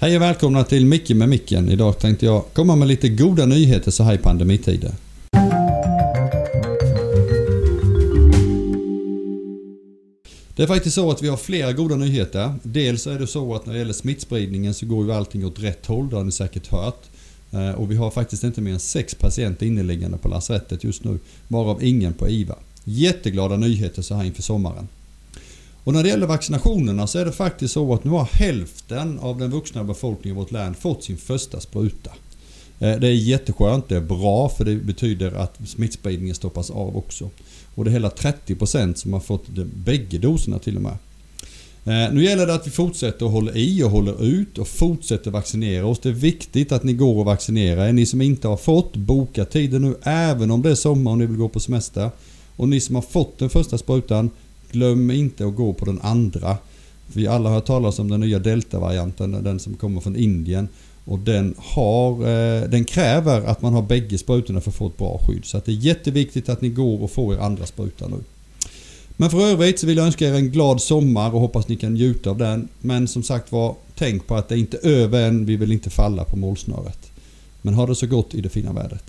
Hej och välkomna till Micke med micken. Idag tänkte jag komma med lite goda nyheter så här i pandemitider. Det är faktiskt så att vi har flera goda nyheter. Dels är det så att när det gäller smittspridningen så går ju allting åt rätt håll, det har ni säkert hört. Eh, och vi har faktiskt inte mer än sex patienter inneliggande på lasarettet just nu, varav ingen på IVA. Jätteglada nyheter så här inför sommaren. Och när det gäller vaccinationerna så är det faktiskt så att nu har hälften av den vuxna befolkningen i vårt län fått sin första spruta. Eh, det är jätteskönt, det är bra för det betyder att smittspridningen stoppas av också. Och det är hela 30% som har fått bägge doserna till och med. Eh, nu gäller det att vi fortsätter att hålla i och håller ut och fortsätter vaccinera oss. Det är viktigt att ni går och vaccinerar er. Ni som inte har fått, boka tiden nu även om det är sommar och ni vill gå på semester. Och ni som har fått den första sprutan, glöm inte att gå på den andra. Vi alla har hört talas om den nya delta-varianten, den som kommer från Indien. Och den, har, eh, den kräver att man har bägge sprutorna för att få ett bra skydd. Så att det är jätteviktigt att ni går och får er andra spruta nu. Men för övrigt så vill jag önska er en glad sommar och hoppas ni kan njuta av den. Men som sagt var, tänk på att det är inte över än. Vi vill inte falla på målsnöret. Men ha det så gott i det fina vädret.